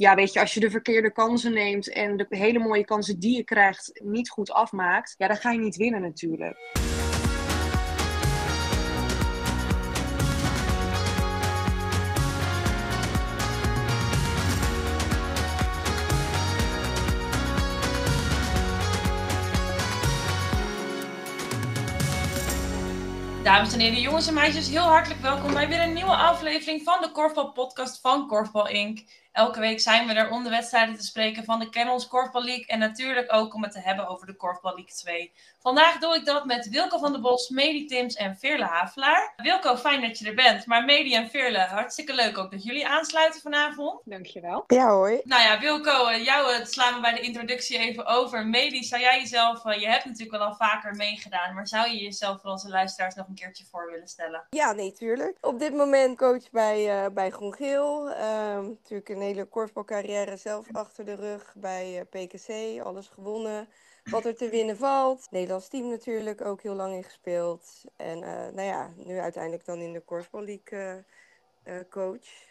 ja, weet je, als je de verkeerde kansen neemt en de hele mooie kansen die je krijgt niet goed afmaakt, ja, dan ga je niet winnen natuurlijk. Dames en heren, jongens en meisjes, heel hartelijk welkom bij weer een nieuwe aflevering van de Korfbal Podcast van Korfbal Inc. Elke week zijn we er om de wedstrijden te spreken van de Kennels Korfbal League en natuurlijk ook om het te hebben over de Korfbal League 2. Vandaag doe ik dat met Wilco van der Bos, Medi Tims en Veerle Havelaar. Wilco, fijn dat je er bent, maar Medi en Veerle, hartstikke leuk ook dat jullie aansluiten vanavond. Dankjewel. Ja hoi. Nou ja, Wilco, eh, jou uh, slaan we bij de introductie even over. Medi, zou jij jezelf, uh, je hebt natuurlijk wel al vaker meegedaan, maar zou je jezelf voor onze luisteraars nog een keertje voor willen stellen? Ja, nee, tuurlijk. Op dit moment coach bij, uh, bij Groen Geel. Ehm, natuurlijk een hele korfbalcarrière zelf achter de rug bij PKC, alles gewonnen wat er te winnen valt. Nederlands team natuurlijk ook heel lang in gespeeld. En uh, nou ja, nu uiteindelijk dan in de Korfbal League uh, uh, coach.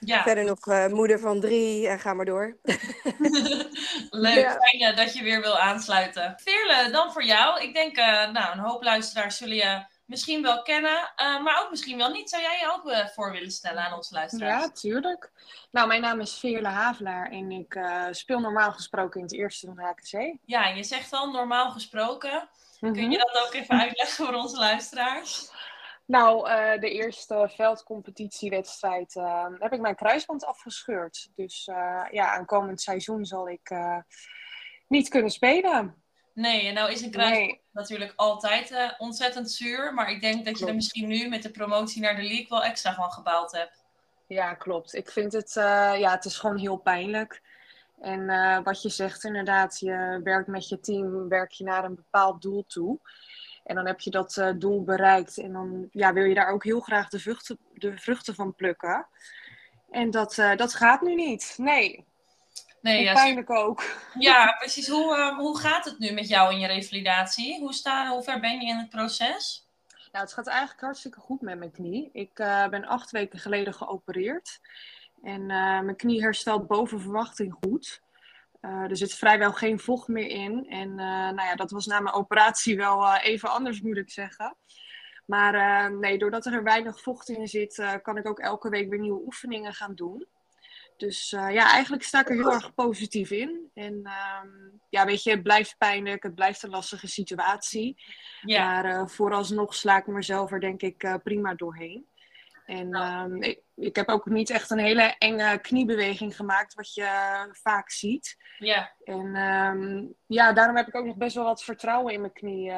Ja. Verder nog moeder van drie en ga maar door. Leuk, ja. fijn dat je weer wil aansluiten. Veerle, dan voor jou. Ik denk, nou, een hoop luisteraars zullen je misschien wel kennen, uh, maar ook misschien wel niet. Zou jij je ook uh, voor willen stellen aan onze luisteraars? Ja, tuurlijk. Nou, mijn naam is Veerle Havelaar en ik uh, speel normaal gesproken in het eerste van HKC. Ja, je zegt al normaal gesproken. Mm -hmm. Kun je dat ook even uitleggen voor onze luisteraars? Nou, de eerste veldcompetitiewedstrijd heb ik mijn kruisband afgescheurd. Dus ja, aankomend seizoen zal ik niet kunnen spelen. Nee, en nou is een nee. natuurlijk altijd uh, ontzettend zuur. Maar ik denk dat je er misschien nu met de promotie naar de league wel extra van gebaald hebt. Ja, klopt. Ik vind het, uh, ja, het is gewoon heel pijnlijk. En uh, wat je zegt inderdaad, je werkt met je team, werk je naar een bepaald doel toe. En dan heb je dat doel bereikt. En dan ja, wil je daar ook heel graag de vruchten, de vruchten van plukken. En dat, dat gaat nu niet. Nee, Nee, ja, pijnlijk ook. Ja, precies. Hoe, uh, hoe gaat het nu met jou in je revalidatie? Hoe, sta, hoe ver ben je in het proces? Nou, het gaat eigenlijk hartstikke goed met mijn knie. Ik uh, ben acht weken geleden geopereerd. En uh, mijn knie herstelt boven verwachting goed. er zit vrijwel geen vocht meer in. En nou ja, dat was na mijn operatie wel even anders, moet ik zeggen. Maar nee, doordat er weinig vocht in zit, kan ik ook elke week weer nieuwe oefeningen gaan doen. Dus uh, ja, eigenlijk sta ik er heel erg positief in. En um, ja, weet je, het blijft pijnlijk, het blijft een lastige situatie. Ja. Maar uh, vooralsnog sla ik mezelf er denk ik uh, prima doorheen. En nou. um, ik, ik, heb ook niet echt een hele enge kniebeweging gemaakt, wat je vaak ziet. Ja. En um, ja, daarom heb ik ook nog best wel wat vertrouwen in mijn knie.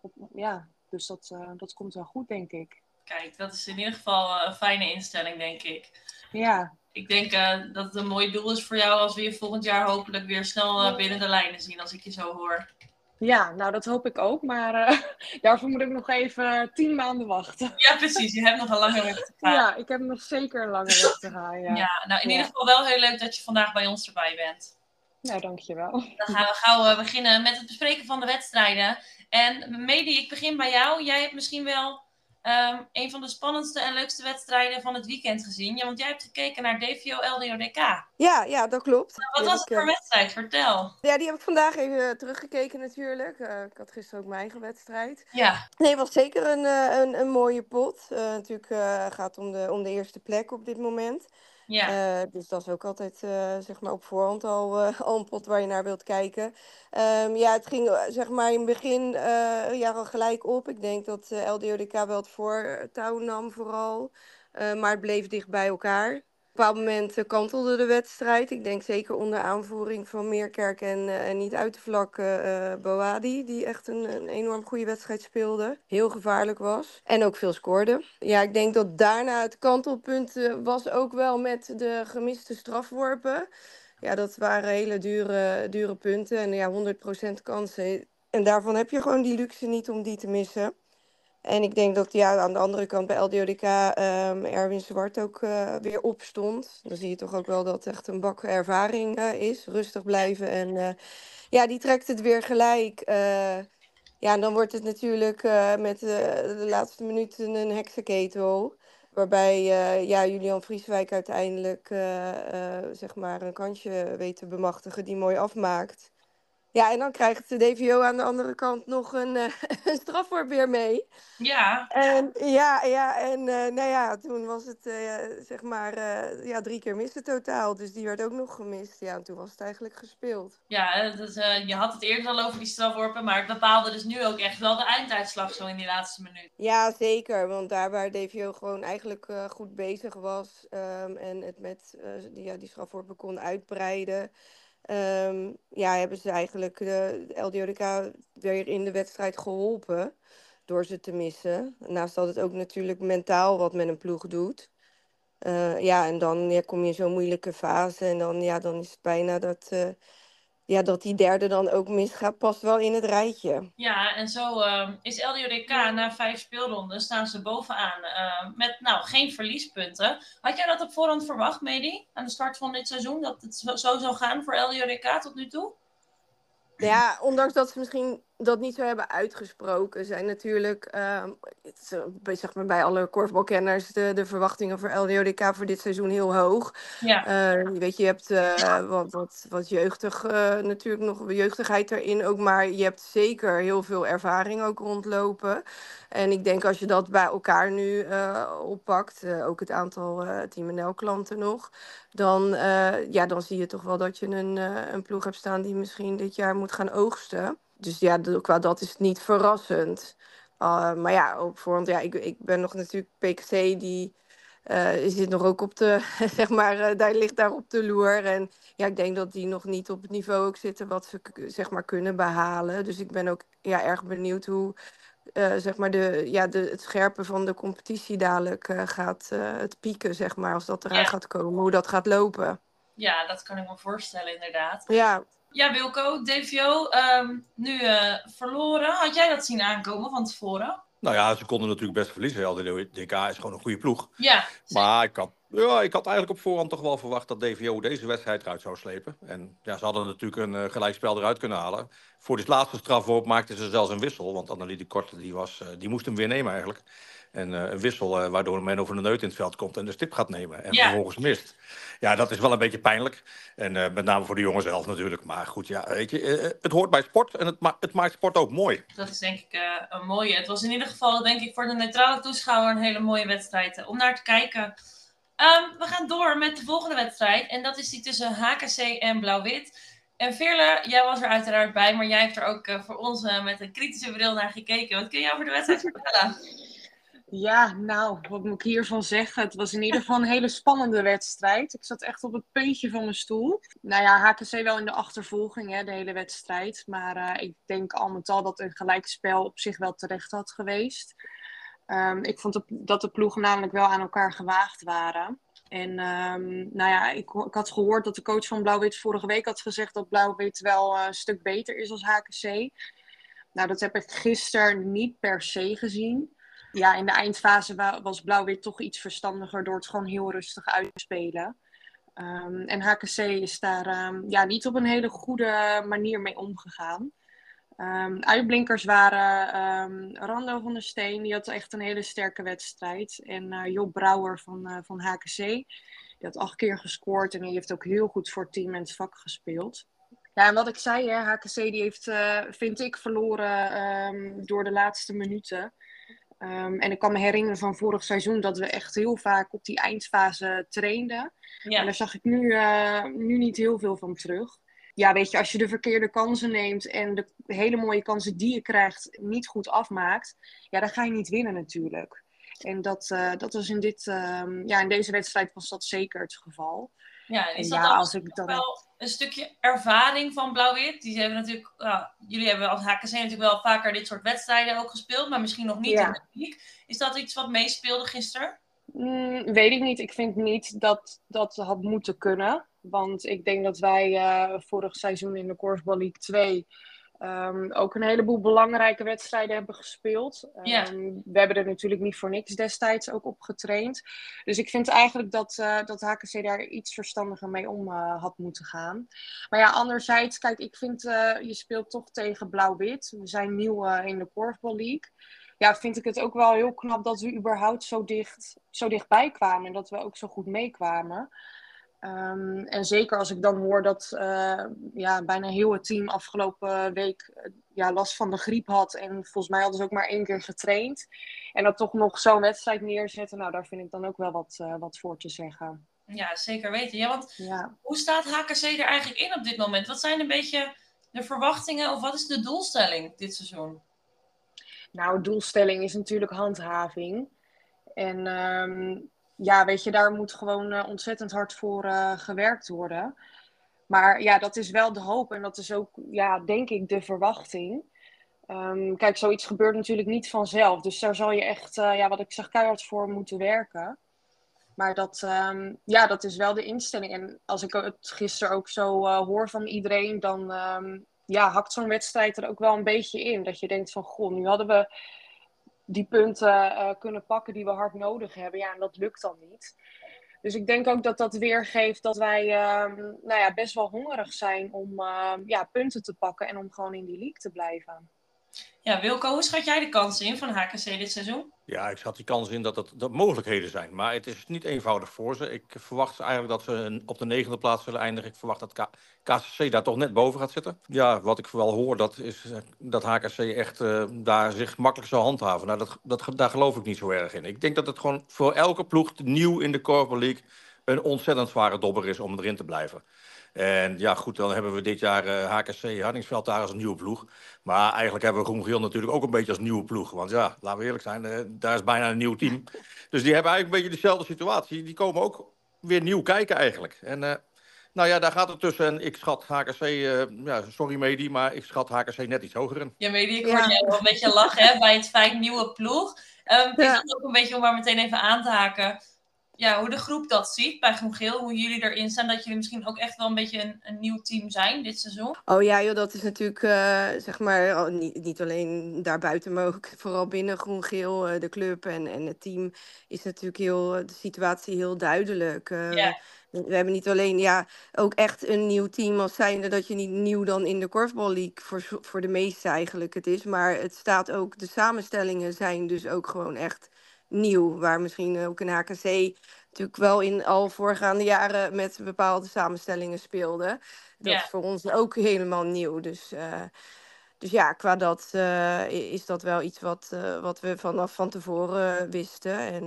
Op, ja, dus dat, dat komt wel goed, denk ik. Kijk, dat is in ieder geval een fijne instelling, denk ik. Ja ik denk uh, dat het een mooi doel is voor jou als we je volgend jaar hopelijk weer snel uh, binnen de lijnen zien, als ik je zo hoor. Ja, nou dat hoop ik ook, maar uh, daarvoor moet ik nog even tien maanden wachten. Ja, precies. Je hebt nog een lange weg te gaan. Ja, ik heb nog zeker een lange weg te gaan. Ja, ja nou in ja. ieder geval wel heel leuk dat je vandaag bij ons erbij bent. Nou, dankjewel. Dan gaan we gauw beginnen met het bespreken van de wedstrijden. En Medi, ik begin bij jou. Jij hebt misschien wel um, een van de spannendste en leukste wedstrijden van het weekend gezien. Ja, want jij hebt gekeken naar DVO LDODK. Ja, ja, dat klopt. Nou, wat was het voor wedstrijd? Vertel. Ja, die heb ik vandaag even teruggekeken natuurlijk. Uh, ik had gisteren ook mijn eigen wedstrijd. Ja. Nee, het was zeker een, uh, een, een mooie pot. Natuurlijk gaat het om de, om de eerste plek op dit moment. Ja. Uh, dus dat is ook altijd uh, zeg maar op voorhand al, uh, al een pot waar je naar wilt kijken. Um, ja, het ging zeg maar in het begin ja, al gelijk op. Ik denk dat LDODK wel het voortouw nam vooral. maar het bleef dicht bij elkaar. Bepaald moment kantelde de wedstrijd. Ik denk zeker onder aanvoering van Meerkerk en, en niet uit te vlakken uh, Boadi. Die echt een, een enorm goede wedstrijd speelde. Heel gevaarlijk was. En ook veel scoorde. Ja, ik denk dat daarna het kantelpunt was ook wel met de gemiste strafworpen. Ja, dat waren hele dure, dure punten. En ja, 100% kansen. En daarvan heb je gewoon die luxe niet om die te missen. En ik denk dat ja, aan de andere kant bij LDODK um, Erwin Zwart ook uh, weer opstond. Dan zie je toch ook wel dat het echt een bak ervaring uh, is. Rustig blijven. En uh, ja, die trekt het weer gelijk. ja, en dan wordt het natuurlijk met de laatste minuten een heksenketel. Waarbij ja, Julian Vrieswijk uiteindelijk zeg maar een kansje weet te bemachtigen die mooi afmaakt. Ja, en dan krijgt de DVO aan de andere kant nog een, uh, een strafwoord weer mee. Ja. En ja, ja en uh, nou ja, toen was het uh, zeg maar ja, drie keer missen totaal. Dus die werd ook nog gemist. Ja, en toen was het eigenlijk gespeeld. Ja, dus, je had het eerder al over die strafworpen, maar het bepaalde dus nu ook echt wel de einduitslag zo in die laatste minuut. Ja, zeker. Want daar waar DVO gewoon eigenlijk goed bezig was um, en het met die, ja, die strafworpen kon uitbreiden... Um, ja, hebben ze eigenlijk de LDODK weer in de wedstrijd geholpen door ze te missen. Naast dat het ook natuurlijk mentaal wat met een ploeg doet. Uh, ja, en dan kom je in zo'n moeilijke fase en dan, ja, dan is het bijna dat, uh, ja, dat die derde dan ook misgaat, past wel in het rijtje. Ja, en zo uh, is LDODK na vijf speelronden staan ze bovenaan uh, met nou, geen verliespunten. Had jij dat op voorhand verwacht, Medi, aan de start van dit seizoen, dat het zo, zo zou gaan voor LDODK tot nu toe? Ja, ondanks dat ze misschien dat niet zo hebben uitgesproken, zijn natuurlijk uh, zeg maar bij alle korfbalkenners de, de verwachtingen voor LDODK voor dit seizoen heel hoog. Ja. Uh, weet je, je hebt uh, wat, wat, wat jeugdig, natuurlijk nog jeugdigheid erin ook, maar je hebt zeker heel veel ervaring ook rondlopen. En ik denk als je dat bij elkaar nu oppakt, ook het aantal Team NL klanten nog, dan, ja, dan zie je toch wel dat je een, een ploeg hebt staan die misschien dit jaar moet gaan oogsten dus ja, qua dat is het niet verrassend. Uh, maar ja, op voorhand, ja, ik, ik ben nog natuurlijk PKC, die uh, zit nog ook op de, zeg maar, uh, daar ligt daar op de loer. En ja, ik denk dat die nog niet op het niveau ook zitten wat ze, zeg maar, kunnen behalen. Dus ik ben ook ja, erg benieuwd hoe, zeg maar, de, ja, de, het scherpen van de competitie dadelijk gaat, het pieken, zeg maar, als dat eraan ja. gaat komen, hoe dat gaat lopen. Ja, dat kan ik me voorstellen, inderdaad. Ja. Ja, Wilco, DVO um, nu uh, verloren. Had jij dat zien aankomen van tevoren? Nou ja, ze konden natuurlijk best verliezen. De DK is gewoon een goede ploeg. Ja. Maar ik had, ja, ik had eigenlijk op voorhand toch wel verwacht dat DVO deze wedstrijd eruit zou slepen. En ja, ze hadden natuurlijk een uh, gelijkspel eruit kunnen halen. Voor dit laatste strafworp maakten ze zelfs een wissel. Want Annelies de Korte die was, uh, die moest hem weer nemen eigenlijk. En uh, een wissel waardoor men over de neut in het veld komt en de stip gaat nemen. En ja. vervolgens mist. Ja, dat is wel een beetje pijnlijk. En met name voor de jongen zelf natuurlijk. Maar goed, ja, weet je, het hoort bij sport en het, ma het, maakt sport ook mooi. Dat is denk ik een mooie. Het was in ieder geval, denk ik, voor de neutrale toeschouwer een hele mooie wedstrijd om naar te kijken. Um, we gaan door met de volgende wedstrijd. En dat is die tussen HKC en Blauw-Wit. En Veerle, jij was er uiteraard bij, maar jij hebt er ook voor ons met een kritische bril naar gekeken. Wat kun je over de wedstrijd vertellen? Ja, nou, wat moet ik hiervan zeggen? Het was in ieder geval een hele spannende wedstrijd. Ik zat echt op het puntje van mijn stoel. Nou ja, HKC wel in de achtervolging, hè, de hele wedstrijd. Maar uh, ik denk al met al dat een gelijkspel op zich wel terecht had geweest. Um, ik vond dat de ploegen namelijk wel aan elkaar gewaagd waren. En um, nou ja, ik, ik, had gehoord dat de coach van Blauw-Wit vorige week had gezegd dat Blauw-Wit wel uh, een stuk beter is als HKC. Nou, dat heb ik gisteren niet per se gezien ja, in de eindfase was Blauw-Wit toch iets verstandiger door het gewoon heel rustig uit te spelen. Um, en HKC is daar ja, niet op een hele goede manier mee omgegaan. Um, uitblinkers waren Rando van der Steen, die had echt een hele sterke wedstrijd. En uh, Job Brouwer van, uh, van HKC, die had acht keer gescoord en die heeft ook heel goed voor het team en het vak gespeeld. Ja, en wat ik zei, hè, HKC die heeft, uh, vind ik, verloren door de laatste minuten. Um, en ik kan me herinneren van vorig seizoen dat we echt heel vaak op die eindfase trainden. Ja. En daar zag ik nu, nu niet heel veel van terug. Ja, weet je, als je de verkeerde kansen neemt en de hele mooie kansen die je krijgt niet goed afmaakt, ja, dan ga je niet winnen natuurlijk. En dat, uh, dat was in, dit, uh, ja, in deze wedstrijd was dat zeker het geval. Ja, is dat ja, als ik dan... wel een stukje ervaring van Blauw-Wit? Die hebben natuurlijk, jullie hebben als HKC natuurlijk wel vaker dit soort wedstrijden ook gespeeld, maar misschien nog niet ja. in de publiek. Is dat iets wat meespeelde gisteren? Mm, weet ik niet. Ik vind niet dat dat had moeten kunnen. Want ik denk dat wij uh, vorig seizoen in de Korfbal League 2 Um, ook een heleboel belangrijke wedstrijden hebben gespeeld. Um. We hebben er natuurlijk niet voor niks destijds ook op getraind. Dus ik vind eigenlijk dat, uh, dat HKC daar iets verstandiger mee om uh, had moeten gaan. Maar ja, anderzijds, kijk, ik vind uh, je speelt toch tegen Blauw-Wit. We zijn nieuw in de Korfbal League. ja, vind ik het ook wel heel knap dat we überhaupt zo, dicht, zo dichtbij kwamen. En dat we ook zo goed meekwamen. Um, en zeker als ik dan hoor dat uh, ja, bijna heel het team afgelopen week uh, ja, last van de griep had. En volgens mij hadden ze ook maar één keer getraind. En dat toch nog zo'n wedstrijd neerzetten. Nou, daar vind ik dan ook wel wat, uh, wat voor te zeggen. Ja, zeker weten. Ja, want ja. hoe staat HKC er eigenlijk in op dit moment? Wat zijn een beetje de verwachtingen of wat is de doelstelling dit seizoen? Nou, doelstelling is natuurlijk handhaving. En um, ja, weet je, daar moet gewoon uh, ontzettend hard voor uh, gewerkt worden. Maar ja, dat is wel de hoop en dat is ook, ja, denk ik, de verwachting. Um, kijk, zoiets gebeurt natuurlijk niet vanzelf. Dus daar zal je echt, uh, ja, wat ik zeg, keihard voor moeten werken. Maar dat, um, ja, dat is wel de instelling. En als ik het gisteren ook zo hoor van iedereen, dan um, ja, hakt zo'n wedstrijd er ook wel een beetje in. Dat je denkt van, goh, nu hadden we die punten uh, kunnen pakken die we hard nodig hebben. Ja, en dat lukt dan niet. Dus ik denk ook dat dat weergeeft dat wij uh, nou ja, best wel hongerig zijn om uh, ja, punten te pakken en om gewoon in die league te blijven. Ja, Wilco, hoe schat jij de kansen in van HKC dit seizoen? Ja, ik schat die kansen in dat dat mogelijkheden zijn. Maar het is niet eenvoudig voor ze. Ik verwacht eigenlijk dat ze op de negende plaats zullen eindigen. Ik verwacht dat K KCC daar toch net boven gaat zitten. Ja, wat ik wel hoor, dat is eh, dat HKC echt uh, daar zich makkelijk zal handhaven. Nou, dat, dat, daar geloof ik niet zo erg in. Ik denk dat het gewoon voor elke ploeg nieuw in de Corporate League een ontzettend zware dobber is om erin te blijven. En ja, goed, dan hebben we dit jaar uh, HKC Hardingsveld daar als een nieuwe ploeg. Maar eigenlijk hebben we Groen natuurlijk ook een beetje als nieuwe ploeg. Want ja, laten we eerlijk zijn, uh, daar is bijna een nieuw team. Dus die hebben eigenlijk een beetje dezelfde situatie. Die komen ook weer nieuw kijken eigenlijk. En uh, nou ja, daar gaat het tussen. En ik schat HKC, ja, sorry Medi, maar ik schat HKC net iets hoger in. Ja, Medi, ik hoor ja. je wel een beetje lachen hè, bij het feit nieuwe ploeg. Um, ja. Is het ook een beetje om maar meteen even aan te haken ja, hoe de groep dat ziet bij Groen Geel, hoe jullie erin staan, dat jullie misschien ook echt wel een beetje een, een nieuw team zijn dit seizoen? Oh ja, joh, dat is natuurlijk, uh, zeg maar, oh, niet, niet alleen daarbuiten, maar ook vooral binnen Groen Geel, uh, de club en, en het team, is natuurlijk heel, de situatie heel duidelijk. Uh, ja. We hebben niet alleen, ja, ook echt een nieuw team als zijnde dat je niet nieuw dan in de Korfbal League voor, voor de meeste eigenlijk het is. Maar het staat ook, de samenstellingen zijn dus ook gewoon echt nieuw. Waar misschien ook een HKC natuurlijk wel in al voorgaande jaren met bepaalde samenstellingen speelde. Dat is voor ons ook helemaal nieuw. Dus, uh, dus ja, qua dat uh, is dat wel iets wat, uh, wat we vanaf van tevoren wisten. En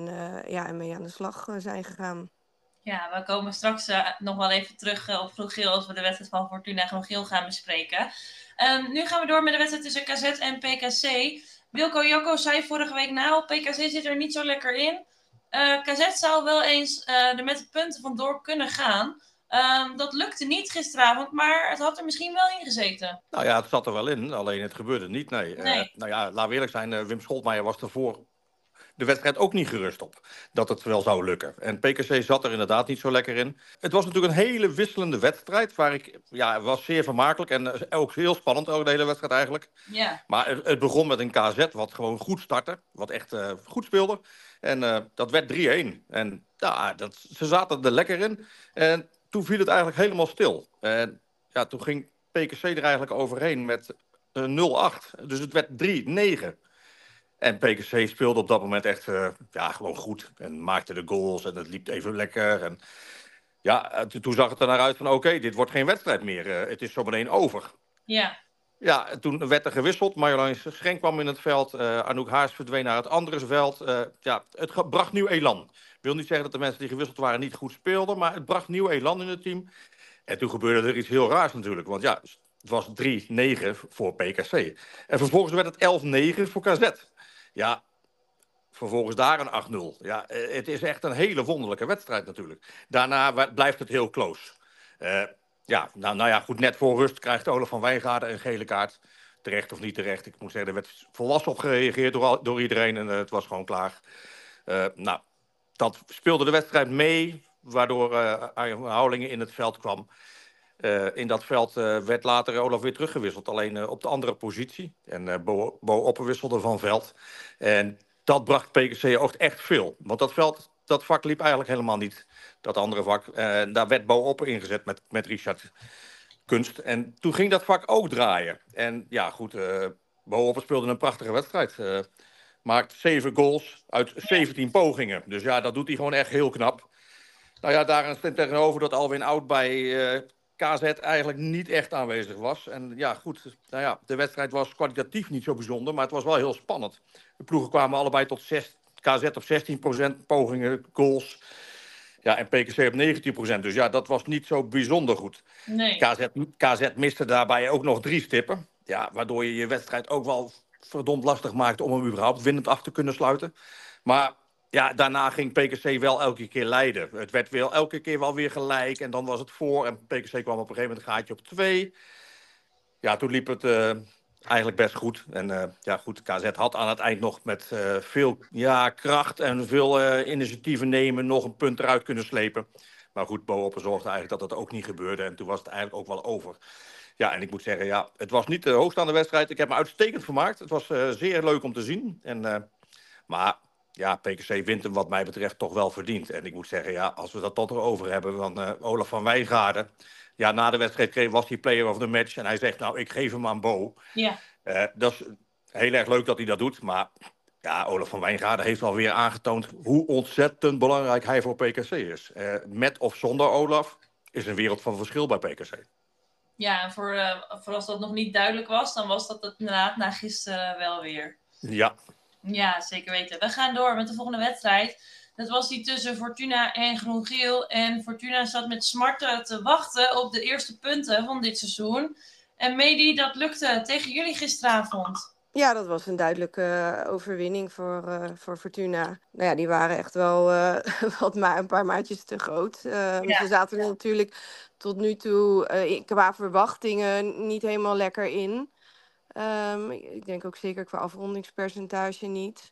ja, en mee aan de slag zijn gegaan. Ja, we komen straks nog wel even terug op Vroeg Geel als we de wedstrijd van Fortuna Groen Geel gaan bespreken. Um, nu gaan we door met de wedstrijd tussen KZ en PKC. Wilco Jacco zei vorige week, nou, PKC zit er niet zo lekker in. Uh, KZ zou wel eens uh, er met de punten vandoor kunnen gaan. Um, dat lukte niet gisteravond, maar het had er misschien wel in gezeten. Nou ja, het zat er wel in, alleen het gebeurde niet. Nee. nee. Uh, nou ja, we eerlijk zijn, Wim Scholtmeijer was ervoor de wedstrijd ook niet gerust op dat het wel zou lukken. En PKC zat er inderdaad niet zo lekker in. Het was natuurlijk een hele wisselende wedstrijd, waar ik, ja, was zeer vermakelijk en ook heel spannend, ook de hele wedstrijd eigenlijk. Ja. Maar het, begon met een KZ wat gewoon goed startte, wat echt uh, goed speelde. En uh, dat werd 3-1. En ja, dat, ze zaten er lekker in. En toen viel het eigenlijk helemaal stil. En ja, toen ging PKC er eigenlijk overheen met uh, 0-8. Dus het werd 3-9. En PKC speelde op dat moment echt uh, ja, gewoon goed. En maakte de goals en het liep even lekker. En ja, toen zag het er naar uit van oké, okay, dit wordt geen wedstrijd meer. Uh, het is zo meteen over. Ja. Ja, toen werd er gewisseld. Marjolein Schenk kwam in het veld. Uh, Anouk Haas verdween naar het andere veld. Uh, ja, het bracht nieuw elan. Ik wil niet zeggen dat de mensen die gewisseld waren niet goed speelden. Maar het bracht nieuw elan in het team. En toen gebeurde er iets heel raars natuurlijk. Want ja, het was 3-9 voor PKC. En vervolgens werd het 11-9 voor KZ. Ja, vervolgens daar een 8-0. Ja, het is echt een hele wonderlijke wedstrijd natuurlijk. Daarna blijft het heel close. Uh, ja, nou, nou ja, goed, net voor rust krijgt Olaf van Wijngaarden een gele kaart. Terecht of niet terecht. Ik moet zeggen, er werd volwassen op gereageerd door, door iedereen en uh, het was gewoon klaar. Nou, dat speelde de wedstrijd mee, waardoor Arjen Houlingen in het veld kwam. Uh, in dat veld uh, werd later Olaf weer teruggewisseld, alleen uh, op de andere positie. En Bo, Bo opperwisselde van veld. En dat bracht PKC ook echt veel. Want dat veld, dat vak liep eigenlijk helemaal niet dat andere vak. Daar werd Bo Opper ingezet met, met Richard Kunst. En toen ging dat vak ook draaien. En ja, goed, uh, Bo Opper speelde een prachtige wedstrijd. Uh, maakt 7 goals uit 17 pogingen. Dus ja, dat doet hij gewoon echt heel knap. Nou ja, daar staat tegenover dat Alwin Oud bij KZ eigenlijk niet echt aanwezig was. En ja, goed, nou ja, de wedstrijd was kwalitatief niet zo bijzonder, maar het was wel heel spannend. De ploegen kwamen allebei tot 6, KZ op 16% pogingen, goals. Ja, en PKC op 19%. Dus ja, dat was niet zo bijzonder goed. Nee. KZ, KZ miste daarbij ook nog drie stippen. Ja, waardoor je je wedstrijd ook wel verdomd lastig maakte om hem überhaupt winnend af te kunnen sluiten. Maar ja, daarna ging PKC wel elke keer leiden. Het werd wel elke keer wel weer gelijk. En dan was het voor. En PKC kwam op een gegeven moment een gaatje op twee. Ja, toen liep het uh, eigenlijk best goed. En uh, ja, goed, KZ had aan het eind nog met uh, veel ja, kracht en veel initiatieven nemen... nog een punt eruit kunnen slepen. Maar goed, Bo zorgde eigenlijk dat dat ook niet gebeurde. En toen was het eigenlijk ook wel over. Ja, en ik moet zeggen, ja, het was niet de hoogstaande wedstrijd. Ik heb me uitstekend vermaakt. Het was zeer leuk om te zien. En, maar ja, PKC wint hem wat mij betreft toch wel verdiend. En ik moet zeggen, ja, als we dat tot erover hebben van uh, Olaf van Wijngaarden. Ja, na de wedstrijd was hij player of the match. En hij zegt, nou, ik geef hem aan Bo. Ja. Uh, dat is heel erg leuk dat hij dat doet. Maar ja, Olaf van Wijngaarden heeft alweer aangetoond hoe ontzettend belangrijk hij voor PKC is. Uh, met of zonder Olaf is een wereld van verschil bij PKC. Ja, en voor, voor als dat nog niet duidelijk was, dan was dat het inderdaad na gisteren wel weer. Ja, ja, zeker weten. We gaan door met de volgende wedstrijd. Dat was die tussen Fortuna en Groen-Geel. En Fortuna zat met smarten te wachten op de eerste punten van dit seizoen. En Medi, dat lukte tegen jullie gisteravond. Ja, dat was een duidelijke overwinning voor, uh, voor Fortuna. Nou ja, die waren echt wel uh, wat maar een paar maatjes te groot. Uh, ja. Ze zaten natuurlijk tot nu toe qua verwachtingen niet helemaal lekker in. Um, ik denk ook zeker qua afrondingspercentage niet.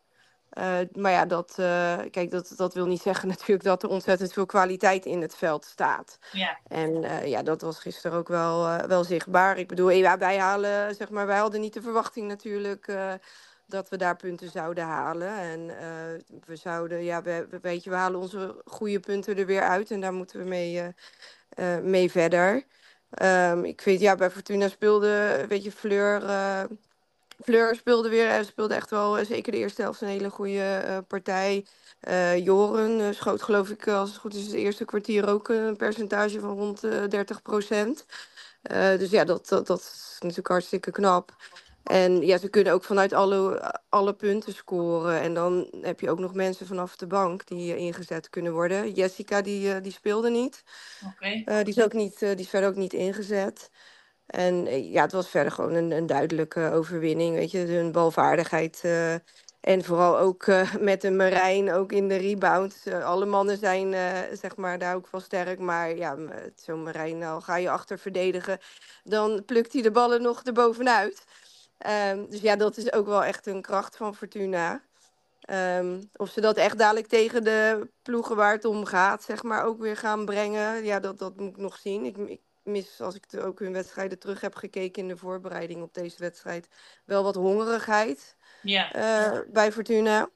Uh, maar ja, dat, uh, kijk, dat, dat wil niet zeggen natuurlijk dat er ontzettend veel kwaliteit in het veld staat. Ja. En uh, ja, dat was gisteren ook wel, wel zichtbaar. Ik bedoel, ja, wij halen, zeg maar, wij hadden niet de verwachting natuurlijk dat we daar punten zouden halen. En we zouden, ja, we, weet je, we halen onze goede punten er weer uit en daar moeten we mee, mee verder. Um, ik weet, ja, bij Fortuna speelde, weet je, Fleur... Uh, Fleur speelde weer, en speelde echt wel, zeker de eerste helft, een hele goede partij. Joren schoot, geloof ik, als het goed is, het eerste kwartier ook een percentage van rond 30 procent. dus ja, dat, dat is natuurlijk hartstikke knap. En ja, ze kunnen ook vanuit alle, alle punten scoren. En dan heb je ook nog mensen vanaf de bank die ingezet kunnen worden. Jessica, die, eh, die speelde niet. Okay. Uh, die, is ook niet uh, die is verder ook niet ingezet. En ja, het was verder gewoon een, een duidelijke overwinning. Weet je, hun balvaardigheid. en vooral ook met de Marijn, ook in de rebound. alle mannen zijn zeg maar, daar ook wel sterk. Maar ja, zo'n Marijn, al ga je achter verdedigen, dan plukt hij de ballen nog erbovenuit. Um, dus ja, dat is ook wel echt een kracht van Fortuna. Um, of ze dat echt dadelijk tegen de ploegen waar het om gaat, zeg maar, ook weer gaan brengen. Ja, dat, dat moet ik nog zien. Ik, ik mis, als ik ook hun wedstrijden terug heb gekeken in de voorbereiding op deze wedstrijd, wel wat hongerigheid ja. uh, bij Fortuna.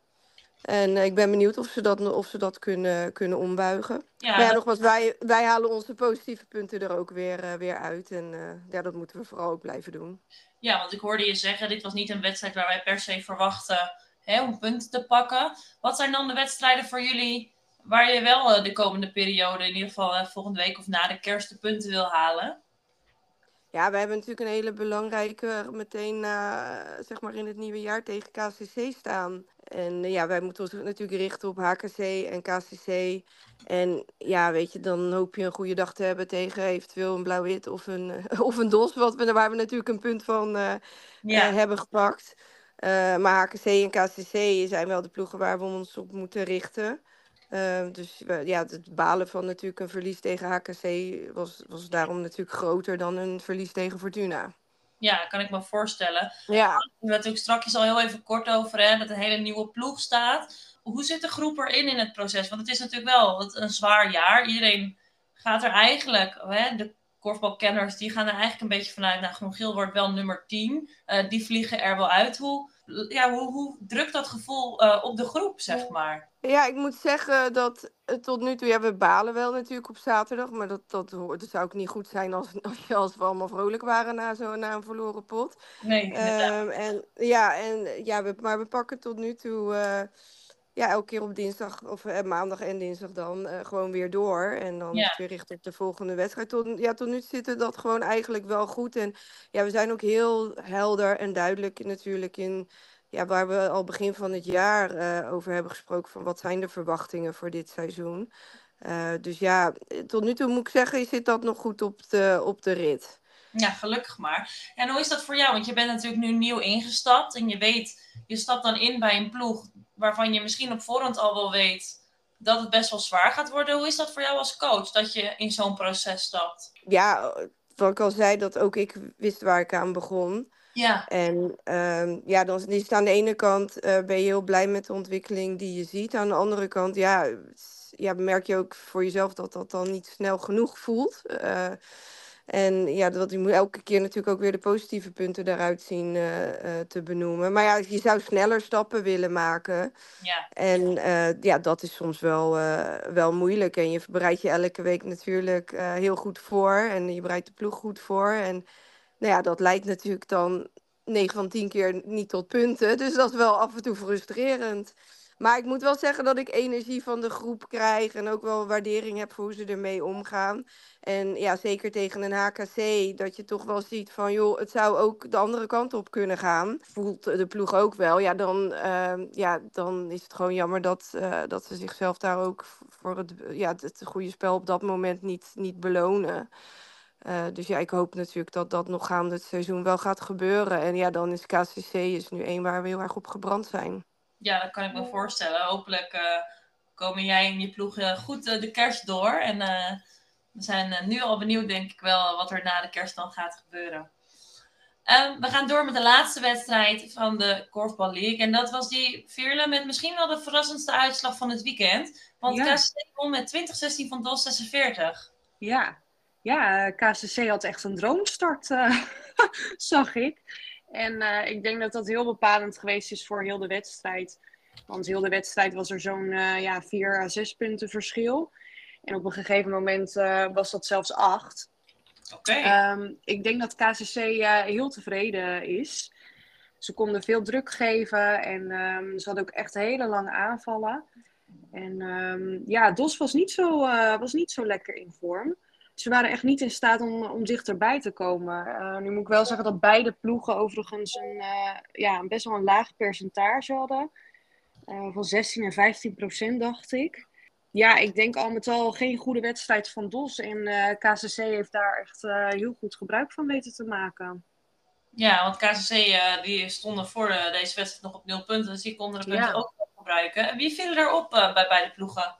En uh, ik ben benieuwd of ze dat, of ze dat kunnen, kunnen ombuigen. Ja, maar ja, nogmaals, wij, wij halen onze positieve punten er ook weer, uh, weer uit. En ja, dat moeten we vooral ook blijven doen. Ja, want ik hoorde je zeggen, dit was niet een wedstrijd waar wij per se verwachten hè, om punten te pakken. Wat zijn dan de wedstrijden voor jullie waar je wel uh, de komende periode, in ieder geval uh, volgende week of na de kerst, de punten wil halen? Ja, we hebben natuurlijk een hele belangrijke meteen uh, zeg maar in het nieuwe jaar tegen KCC staan. En ja, wij moeten ons natuurlijk richten op HKC en KCC. En ja, weet je, dan hoop je een goede dag te hebben tegen eventueel een blauw-wit of een, of een DOS, wat we, waar we natuurlijk een punt van uh, ja. uh, hebben gepakt. Uh, maar HKC en KCC zijn wel de ploegen waar we ons op moeten richten. Dus ja, het balen van natuurlijk een verlies tegen HKC was, was daarom natuurlijk groter dan een verlies tegen Fortuna. Ja, kan ik me voorstellen. Ja. We natuurlijk straks al heel even kort over hè, dat een hele nieuwe ploeg staat. Hoe zit de groep erin in het proces? Want het is natuurlijk wel een zwaar jaar. Iedereen gaat er eigenlijk, hè, de korfbalkenners, die gaan er eigenlijk een beetje vanuit, nou, Groen-Geel wordt wel nummer 10. Uh, die vliegen er wel uit. Hoe, ja, hoe, hoe drukt dat gevoel uh, op de groep, zeg maar? Ja, ik moet zeggen dat eh, tot nu toe, ja, we balen wel natuurlijk op zaterdag, maar dat, dat, hoort- dat zou ook niet goed zijn als, als, je, als we allemaal vrolijk waren na, zo, na een verloren pot. Nee, inderdaad. Ehm, en ja, en, ja we, maar we pakken tot nu toe eh, ja, elke keer op dinsdag of eh, maandag en dinsdag dan eh, gewoon weer door. En dan Ja. is het weer richt op de volgende wedstrijd. Tot, ja, tot nu toe zit dat gewoon eigenlijk wel goed. En ja, we zijn ook heel helder en duidelijk natuurlijk in ja, waar we al begin van het jaar eh, over hebben gesproken. Van wat zijn de verwachtingen voor dit seizoen? Eh, dus ja, eh, tot nu toe moet ik zeggen, je zit dat nog goed op de, op de rit. Ja, gelukkig maar. En hoe is dat voor jou? Want je bent natuurlijk nu nieuw ingestapt en je weet, je stapt dan in bij een ploeg waarvan je misschien op voorhand al wel weet dat het best wel zwaar gaat worden. Hoe is dat voor jou als coach, dat je in zo'n proces stapt? Ja, wat ik al zei, dat ook ik wist waar ik aan begon. Ja, En ehm, ja, dan is het aan de ene kant eh, ben je heel blij met de ontwikkeling die je ziet. Aan de andere kant, ja, ja, merk je ook voor jezelf dat dat dan niet snel genoeg voelt. Eh, en ja, dat je moet elke keer natuurlijk ook weer de positieve punten daaruit zien eh, te benoemen. Maar ja, je zou sneller stappen willen maken. ja, En ja, dat is soms wel, wel moeilijk. En je bereidt je elke week natuurlijk heel goed voor. En je bereidt de ploeg goed voor. En nou ja, dat leidt natuurlijk dan 9 van 10 keer niet tot punten. Dus dat is wel af en toe frustrerend. Maar ik moet wel zeggen dat ik energie van de groep krijg. En ook wel waardering heb voor hoe ze ermee omgaan. En ja, zeker tegen een HKC, dat je toch wel ziet van, joh, het zou ook de andere kant op kunnen gaan. Voelt de ploeg ook wel. Ja, dan, ehm, ja, dan is het gewoon jammer dat, eh, dat ze zichzelf daar ook voor het, ja, het goede spel op dat moment niet, niet belonen. Eh, dus ja, ik hoop natuurlijk dat dat nog gaande het seizoen wel gaat gebeuren. En ja, dan is KCC is nu één waar we heel erg op gebrand zijn. ja, dat kan ik me voorstellen. Hopelijk eh, komen jij en je ploeg eh, goed de kerst door. En eh, we zijn nu al benieuwd, denk ik wel, wat er na de kerst dan gaat gebeuren. Ehm, we gaan door met de laatste wedstrijd van de Korfbal League. En dat was die Veerle met misschien wel de verrassendste uitslag van het weekend. Want Ja. KCC won met 2016 van DOS 46. Ja, ja eh, KCC had echt een droomstart, eh, zag ik. En eh, ik denk dat dat heel bepalend geweest is voor heel de wedstrijd. Want heel de wedstrijd was er zo'n eh, ja, vier à zes punten verschil. En op een gegeven moment was dat zelfs acht. Oké. Ehm, ik denk dat KCC heel tevreden is. Ze konden veel druk geven en ehm, ze hadden ook echt hele lange aanvallen. En ehm, ja, DOS was niet, zo, was niet zo lekker in vorm. Ze waren echt niet in staat om, om dichterbij te komen. Eh, nu moet ik wel zeggen dat beide ploegen overigens een, eh, ja, een best wel een laag percentage hadden. Eh, van 16 en 15 procent, dacht ik. Ja, ik denk al met al geen goede wedstrijd van DOS. En KCC heeft daar echt heel goed gebruik van weten te maken. Ja, want KCC eh, die stonden voor de- deze wedstrijd nog op nul punten. Dus die konden de punten Ja. ook gebruiken. En wie vielen erop eh, bij beide ploegen?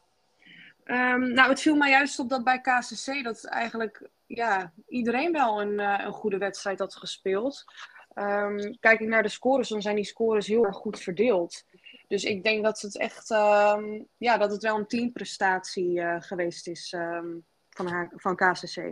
Ehm, nou, het viel mij juist op dat bij KCC dat eigenlijk ja, iedereen wel een, eh, een goede wedstrijd had gespeeld. Ehm, kijk ik naar de scores, dan zijn die scores heel erg goed verdeeld. Dus ik denk dat het echt ehm, ja, dat het wel een teamprestatie eh, geweest is van, haar, van KCC.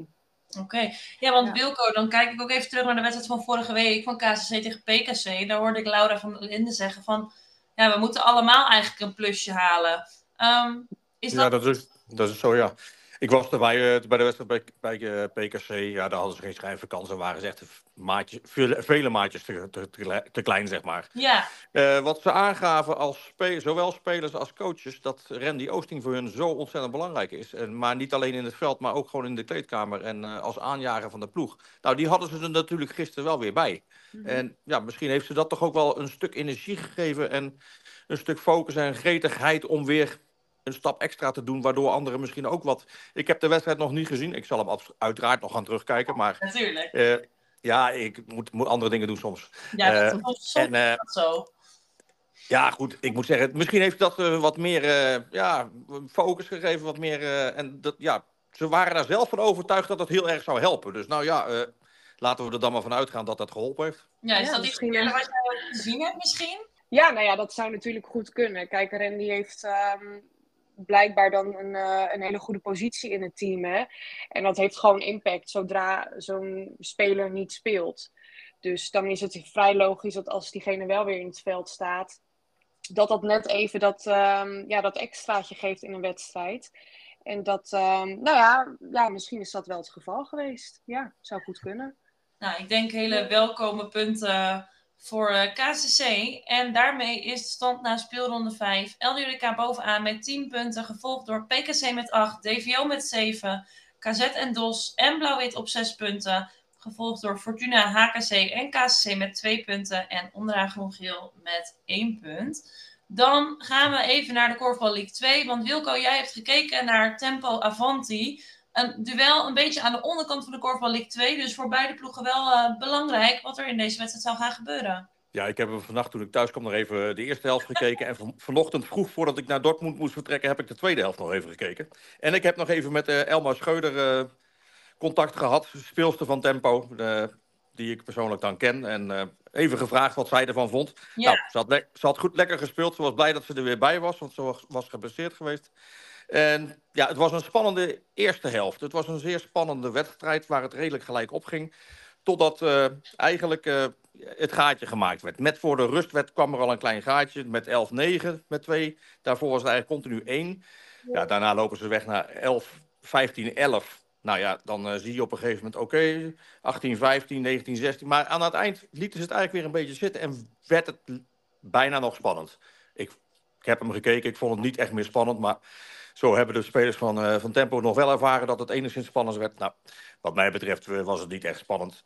Oké. Ja, want Ja. Wilco, dan kijk ik ook even terug naar de wedstrijd van vorige week van KCC tegen PKC. Daar hoorde ik Laura van Linden zeggen van... Ja, we moeten allemaal eigenlijk een plusje halen. Ehm, is Ja, dat... is, dat is zo, ja. Ik was erbij eh, bij de wedstrijd bij, bij eh, PKC. Ja, daar hadden ze geen schrijnvakantie. waren ze echt maatjes, vele, vele maatjes te, te, klein, zeg maar. Ja, Eh, wat ze aangaven als spe- zowel spelers als coaches, dat Randy Oosting voor hun zo ontzettend belangrijk is. En, maar niet alleen in het veld, maar ook gewoon in de kleedkamer en als aanjager van de ploeg. Nou, die hadden ze er natuurlijk gisteren wel weer bij. En ja, misschien heeft ze dat toch ook wel een stuk energie gegeven en een stuk focus en gretigheid om weer een stap extra te doen, waardoor anderen misschien ook wat... Ik heb de wedstrijd nog niet gezien, ik zal hem uiteraard nog gaan terugkijken, maar natuurlijk. eh, ja, ik moet, moet andere dingen doen soms. Ja, Eh, dat is soms En eh, dat zo. ja, goed, ik moet zeggen, misschien heeft dat wat meer eh, ja, focus gegeven, wat meer... eh, en dat, ja, ze waren daar zelf van overtuigd dat het heel erg zou helpen. Dus nou ja, eh, laten we er dan maar van uitgaan dat dat geholpen heeft. Ja, is ja, dat iets eh, wat jij gezien hebt misschien? Ja, nou ja, dat zou natuurlijk goed kunnen. Kijk, Randy heeft ehm, blijkbaar dan een, eh, een hele goede positie in het team. Hè? En dat heeft gewoon impact zodra zo'n speler niet speelt. Dus dan is het vrij logisch dat als diegene wel weer in het veld staat, dat dat net even dat, ehm, ja, dat extraatje geeft in een wedstrijd. En dat, ehm, nou ja, ja, misschien is dat wel het geval geweest. Ja, zou goed kunnen. Nou, ik denk hele welkome punten voor uh, eh, KCC. En daarmee is de stand na speelronde 5. LDRK bovenaan met 10 punten, gevolgd door PKC met 8, DVO met 7, KZ en DOS en Blauw-Wit op 6 punten. Gevolgd door Fortuna, HKC en KCC met 2 punten. En onderaan Groen-Geel met 1 punt. Dan gaan we even naar de Korfbal League 2. Want Wilco, jij hebt gekeken naar Tempo Avanti. Een duel een beetje aan de onderkant van de Korfbal League 2. Dus voor beide ploegen wel uh, belangrijk wat er in deze wedstrijd zou gaan gebeuren. Ja, ik heb vannacht toen ik thuis kwam nog even de eerste helft gekeken. En van, vanochtend vroeg voordat ik naar Dortmund moest vertrekken, heb ik de tweede helft nog even gekeken. En ik heb nog even met uh, Elma Scheuder uh, contact gehad, speelster van Tempo, die ik persoonlijk dan ken. En even gevraagd wat zij ervan vond. Ja. Nou, ze had, ze had goed lekker gespeeld. Ze was blij dat ze er weer bij was, want ze was, was geblesseerd geweest. En ja, het was een spannende eerste helft. Het was een zeer spannende wedstrijd waar het redelijk gelijk opging. Totdat uh, eigenlijk uh, het gaatje gemaakt werd. Met voor de rust werd, kwam er al een klein gaatje met 11-9 met 2. Daarvoor was het eigenlijk continu 1. Ja, daarna lopen ze weg naar 11, 15, 11. Nou ja, dan uh, zie je op een gegeven moment, oké, okay, 18, 15, 19, 16. Maar aan het eind lieten ze het eigenlijk weer een beetje zitten en werd het bijna nog spannend. Ik, ik heb hem gekeken, ik vond het niet echt meer spannend, maar zo hebben de spelers van, uh, van Tempo nog wel ervaren dat het enigszins spannend werd. Nou, wat mij betreft eh, was het niet echt spannend.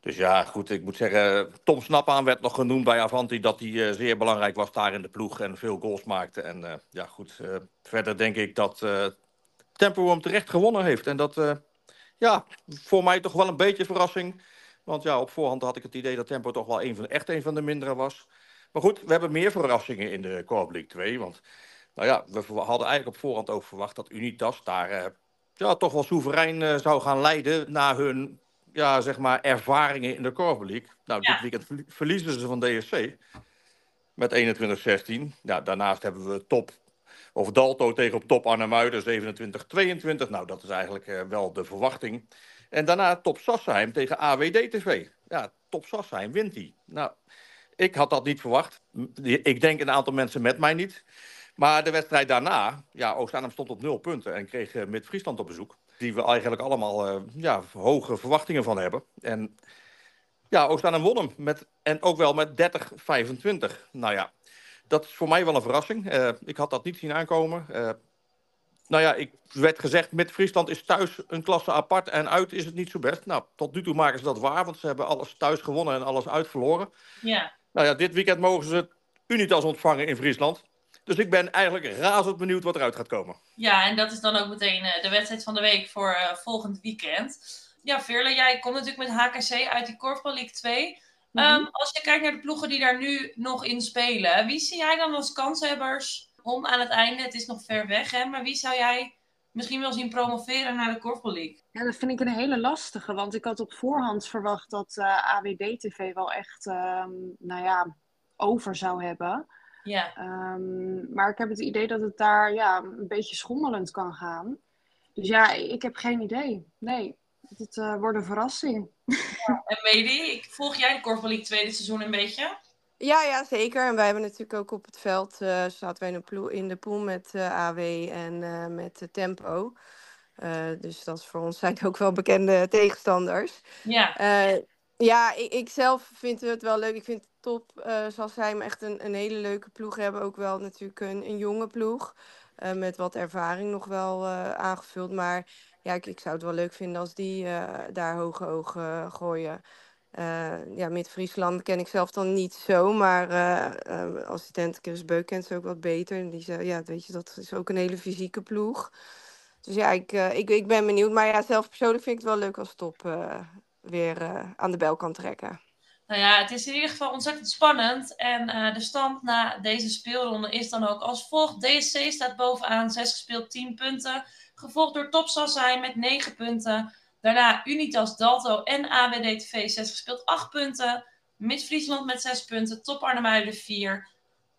Dus ja, goed, ik moet zeggen, Tom Snapaan werd nog genoemd bij Avanti... dat hij uh, zeer belangrijk was daar in de ploeg en veel goals maakte. En ja, goed, verder denk ik dat Tempo hem terecht gewonnen heeft. En dat, ja, voor mij toch wel een beetje verrassing. Want ja, op voorhand had ik het idee dat Tempo toch wel een van, echt een van de mindere was. Maar goed, we hebben meer verrassingen in de Corp League 2. Want nou ja, we hadden eigenlijk op voorhand ook verwacht dat Unitas daar uh, ja, toch wel soeverein uh, zou gaan leiden na hun ja, zeg maar ervaringen in de League. Nou, ja. dit weekend verliezen ze van DSC met 21-16. Ja, daarnaast hebben we top, of Dalto tegen op top Arnhemuiden 27-22. Nou, dat is eigenlijk uh, wel de verwachting. En daarna top Sassheim tegen AWD-TV. Ja, top Sassheim wint die. Nou, ik had dat niet verwacht. Ik denk een aantal mensen met mij niet. Maar de wedstrijd daarna, ja, Oost-Arnhem stond op nul punten en kreeg uh, met Friesland op bezoek. Die we eigenlijk allemaal uh, ja, hoge verwachtingen van hebben. En ja, Oost-Arnhem won hem. Met, en ook wel met 30-25. Nou ja, dat is voor mij wel een verrassing. Uh, ik had dat niet zien aankomen. nou ja, ik werd gezegd, met Friesland is thuis een klasse apart en uit is het niet zo best. Nou, tot nu toe maken ze dat waar, want ze hebben alles thuis gewonnen en alles uitverloren. Ja. Nou ja, dit weekend mogen ze Unitas ontvangen in Friesland. Dus ik ben eigenlijk razend benieuwd wat eruit gaat komen. Ja, en dat is dan ook meteen uh, de wedstrijd van de week voor uh, volgend weekend. Ja, Veerle, jij komt natuurlijk met HKC uit die Korfbal League 2. Mm -hmm. um, als je kijkt naar de ploegen die daar nu nog in spelen, wie zie jij dan als kanshebbers om aan het einde, het is nog ver weg, hè, maar wie zou jij misschien wel zien promoveren naar de Korfbal League? Ja, dat vind ik een hele lastige, want ik had op voorhand verwacht dat uh, eh, AWD-TV wel echt, um, nou ja, over zou hebben. Ja. Um, maar ik heb het idee dat het daar ja, een beetje schommelend kan gaan. Dus ja, ik heb geen idee. Nee, het uh, wordt een verrassing. Ja, en Medi, volg jij de Korfbal League tweede seizoen een beetje? Ja, ja, zeker. En wij hebben natuurlijk ook op het veld, uh, zaten wij in de, in de pool met uh, AW en met Tempo. dus dat is voor ons zijn ook wel bekende tegenstanders. Ja. ja, ik, ik zelf vind het wel leuk. Ik vind top. Uh, zoals zij hem echt een, een hele leuke ploeg hebben. Ook wel natuurlijk een, jonge ploeg. Uh, met wat ervaring nog wel uh, aangevuld. Maar ja, ik, ik zou het wel leuk vinden als die daar hoge ogen gooien. ja, Mid-Friesland ken ik zelf dan niet zo. Maar assistent Chris Beuk kent ze ook wat beter. En die zei, ja, weet je, dat is ook een hele fysieke ploeg. Dus ja, ik, ik, ik ben benieuwd. Maar ja, zelf persoonlijk vind ik het wel leuk als top weer aan de bel kan trekken. Nou ja, het is in ieder geval ontzettend spannend. En uh, de stand na deze speelronde is dan ook als volgt. DSC staat bovenaan, 6 gespeeld, 10 punten. Gevolgd door Top Sassai met 9 punten. Daarna Unitas, Dalto en AWD-TV 6 gespeeld, 8 punten. Mid-Friesland met 6 punten. Top Arnhem 4.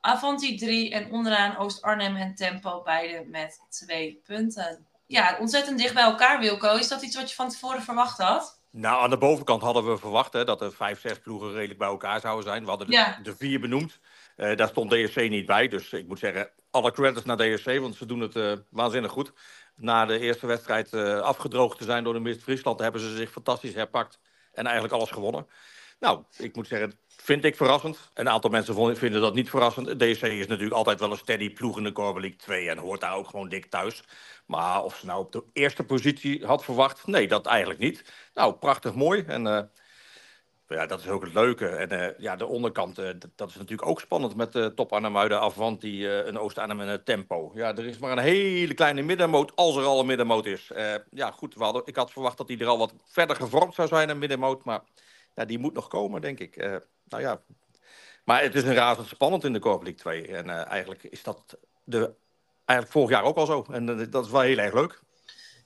Avanti 3 en onderaan Oost-Arnhem en Tempo beide met 2 punten. Ja, ontzettend dicht bij elkaar, Wilco. Is dat iets wat je van tevoren verwacht had? Nou, aan de bovenkant hadden we verwacht hè, dat er vijf, zes ploegen redelijk bij elkaar zouden zijn. We hadden de, Ja. de vier benoemd. Eh, daar stond DSC niet bij. Dus ik moet zeggen, alle credits naar DSC, want ze doen het eh, waanzinnig goed. Na de eerste wedstrijd eh, afgedroogd te zijn door de Mist-Friesland, hebben ze zich fantastisch herpakt en eigenlijk alles gewonnen. Nou, ik moet zeggen, vind ik verrassend. Een aantal mensen vinden dat niet verrassend. DSC is natuurlijk altijd wel een steady ploeg in de League 2 en hoort daar ook gewoon dik thuis. Maar of ze nou op de eerste positie had verwacht, nee, dat eigenlijk niet. Nou, prachtig mooi. En eh, ja, dat is ook het leuke. En eh, ja, de onderkant, eh, dat, is natuurlijk ook spannend met de top Arnhem-Muiden Avanti, eh een Oost-Arnhem en een Tempo. Ja, er is maar een hele kleine middenmoot, als er al een middenmoot is. Ja, goed, ik had verwacht dat die er al wat verder gevormd zou zijn, een middenmoot. Maar ja, die moet nog komen, denk ik. Eh, nou ja, maar het is een razend spannend in de Corp League 2. En eh, eigenlijk is dat de, eigenlijk vorig jaar ook al zo. En eh, dat is wel heel erg leuk.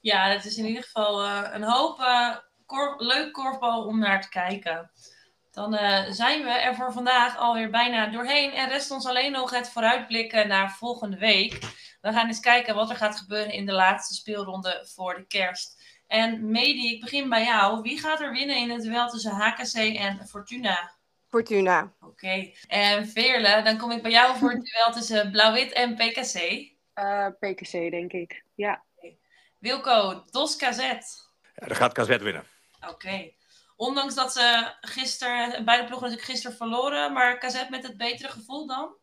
Ja, het is in ieder geval een hoop eh, kor- leuk korfbal om naar te kijken. Dan zijn we er voor vandaag alweer bijna doorheen. En rest ons alleen nog het vooruitblikken naar volgende week. We gaan eens kijken wat er gaat gebeuren in de laatste speelronde voor de kerst. En Medi, ik begin bij jou. Wie gaat er winnen in het duel tussen HKC en Fortuna? Fortuna. Oké. En Veerle, dan kom ik bij jou voor het duel tussen Blauw-Wit en PKC. Eh, PKC, denk ik. Ja. Wilco, DOS KZ. Ja, dan gaat KZ winnen. Oké. Ondanks dat ze gisteren, beide ploegen natuurlijk gisteren verloren, maar KZ met het betere gevoel dan?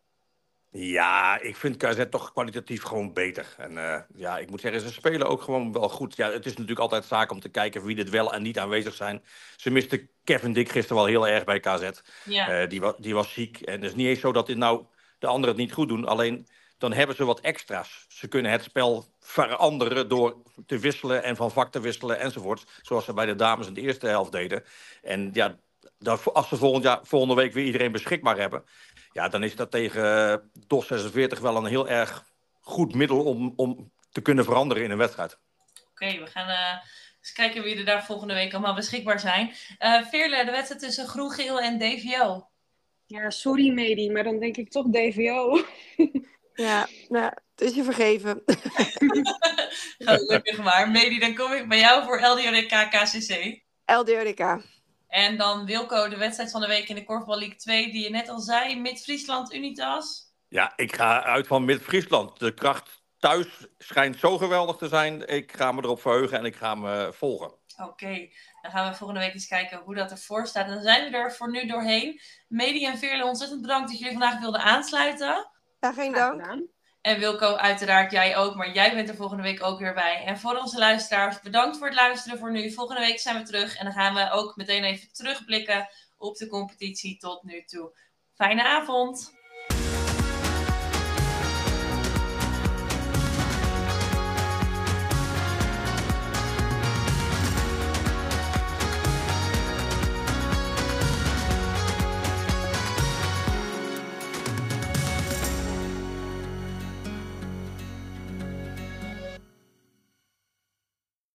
Ja, ik vind KZ toch kwalitatief gewoon beter. En eh, ja, ik moet zeggen, ze spelen ook gewoon wel goed. Ja, het is natuurlijk altijd zaak om te kijken wie dit wel en niet aanwezig zijn. Ze misten Kevin Dick gisteren wel heel erg bij KZ. Ja. Eh, die, wa die was ziek. En het is niet eens zo dat dit nou de anderen het niet goed doen. Alleen dan hebben ze wat extra's. Ze kunnen het spel veranderen door te wisselen en van vak te wisselen enzovoort. Zoals ze bij de dames in de eerste helft deden. En ja, als ze volgend jaar, volgende week weer iedereen beschikbaar hebben... Ja, dan is dat tegen eh, DOS 46 wel een heel erg goed middel om, om te kunnen veranderen in een wedstrijd. Oké, we gaan eh, eens kijken wie er daar volgende week allemaal beschikbaar zijn. Eh Veerle, de wedstrijd tussen Groen, Geel en DVO. Ja, sorry Medi, maar dan denk ik toch DVO. Ja, nou, het is je vergeven. Gelukkig maar. Medi, dan kom ik bij jou voor LDRK KCC. LDRK. En dan Wilco, de wedstrijd van de week in de Korfbal League 2, die je net al zei. Mid-Friesland Unitas. Ja, ik ga uit van Mid-Friesland. De kracht thuis schijnt zo geweldig te zijn. Ik ga me erop verheugen en ik ga me volgen. Oké, dan gaan we volgende week eens kijken hoe dat ervoor staat. En dan zijn we er voor nu doorheen. Medi en Veerle, ontzettend bedankt dat jullie vandaag wilden aansluiten. Ja, geen dank. En Wilco, uiteraard jij ook, maar jij bent er volgende week ook weer bij. En voor onze luisteraars, bedankt voor het luisteren voor nu. Volgende week zijn we terug en dan gaan we ook meteen even terugblikken op de competitie tot nu toe. Fijne avond!